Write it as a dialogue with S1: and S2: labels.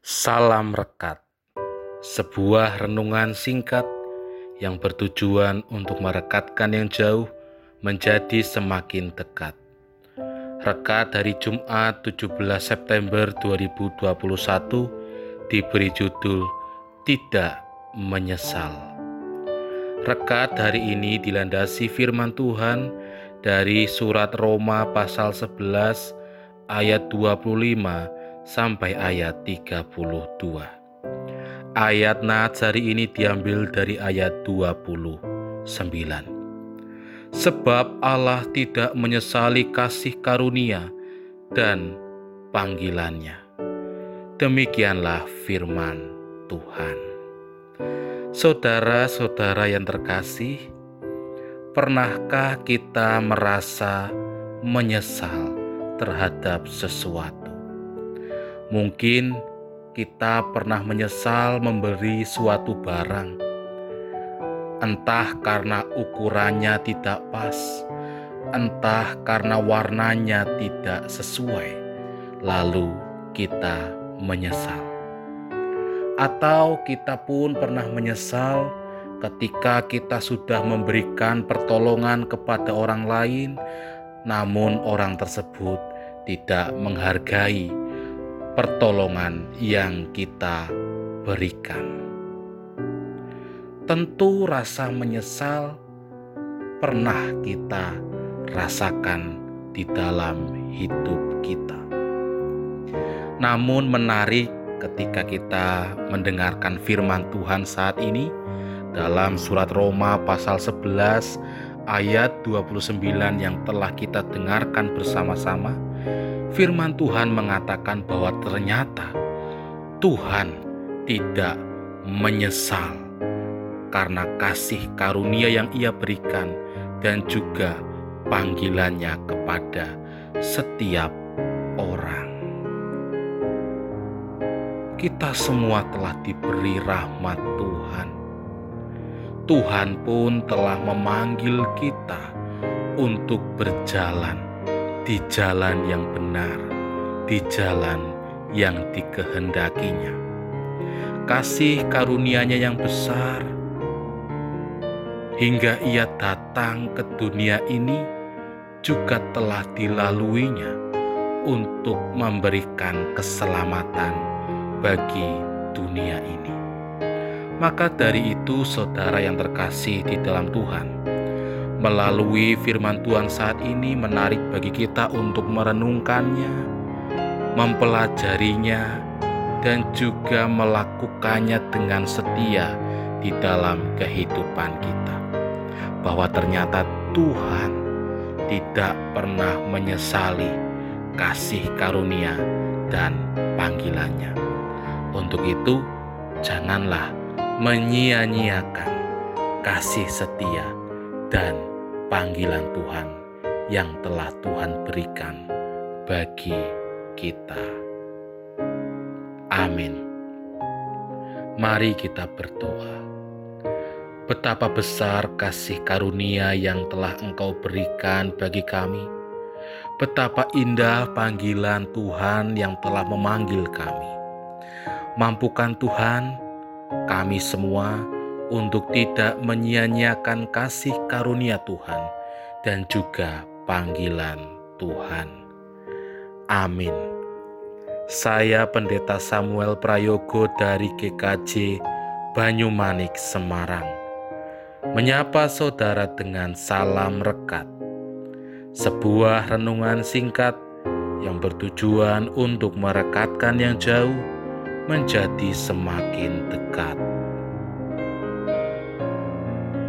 S1: Salam Rekat, sebuah renungan singkat yang bertujuan untuk merekatkan yang jauh menjadi semakin dekat. Rekat dari Jumat 17 September 2021 diberi judul Tidak Menyesal. Rekat hari ini dilandasi firman Tuhan dari surat Roma pasal 11 ayat 25 sampai ayat 32. Ayat Nats hari ini diambil dari ayat 29. Sebab Allah tidak menyesali kasih karunia dan panggilannya. Demikianlah firman Tuhan. Saudara-saudara yang terkasih, pernahkah kita merasa menyesal terhadap sesuatu? Mungkin kita pernah menyesal memberi suatu barang, entah karena ukurannya tidak pas, entah karena warnanya tidak sesuai, lalu kita menyesal. Atau kita pun pernah menyesal ketika kita sudah memberikan pertolongan kepada orang lain, namun orang tersebut tidak menghargai pertolongan yang kita berikan. Tentu rasa menyesal pernah kita rasakan di dalam hidup kita. Namun menarik ketika kita mendengarkan firman Tuhan saat ini dalam surat Roma pasal 11 ayat 29 yang telah kita dengarkan bersama-sama firman Tuhan mengatakan bahwa ternyata Tuhan tidak menyesal karena kasih karunia yang Ia berikan dan juga panggilannya kepada setiap orang. Kita semua telah diberi rahmat Tuhan. Tuhan pun telah memanggil kita untuk berjalan di jalan yang benar, di jalan yang dikehendakinya. Kasih karunia-Nya yang besar hingga ia datang ke dunia ini juga telah dilaluinya untuk memberikan keselamatan bagi dunia ini. Maka dari itu, saudara yang terkasih di dalam Tuhan, melalui firman Tuhan saat ini menarik bagi kita untuk merenungkannya, mempelajarinya, dan juga melakukannya dengan setia di dalam kehidupan kita. Bahwa ternyata Tuhan tidak pernah menyesali kasih karunia dan panggilannya. Untuk itu, janganlah menyia-nyiakan kasih setia dan panggilan Tuhan yang telah Tuhan berikan bagi kita. Amin. Mari kita berdoa. Betapa besar kasih karunia yang telah Engkau berikan bagi kami. Betapa indah panggilan Tuhan yang telah memanggil kami. Mampukan Tuhan kami semua untuk tidak menyia-nyiakan kasih karunia Tuhan dan juga panggilan Tuhan. Amin. Saya Pendeta Samuel Prayogo dari GKJ Banyumanik, Semarang. Menyapa saudara dengan salam rekat. Sebuah renungan singkat yang bertujuan untuk merekatkan yang jauh menjadi semakin dekat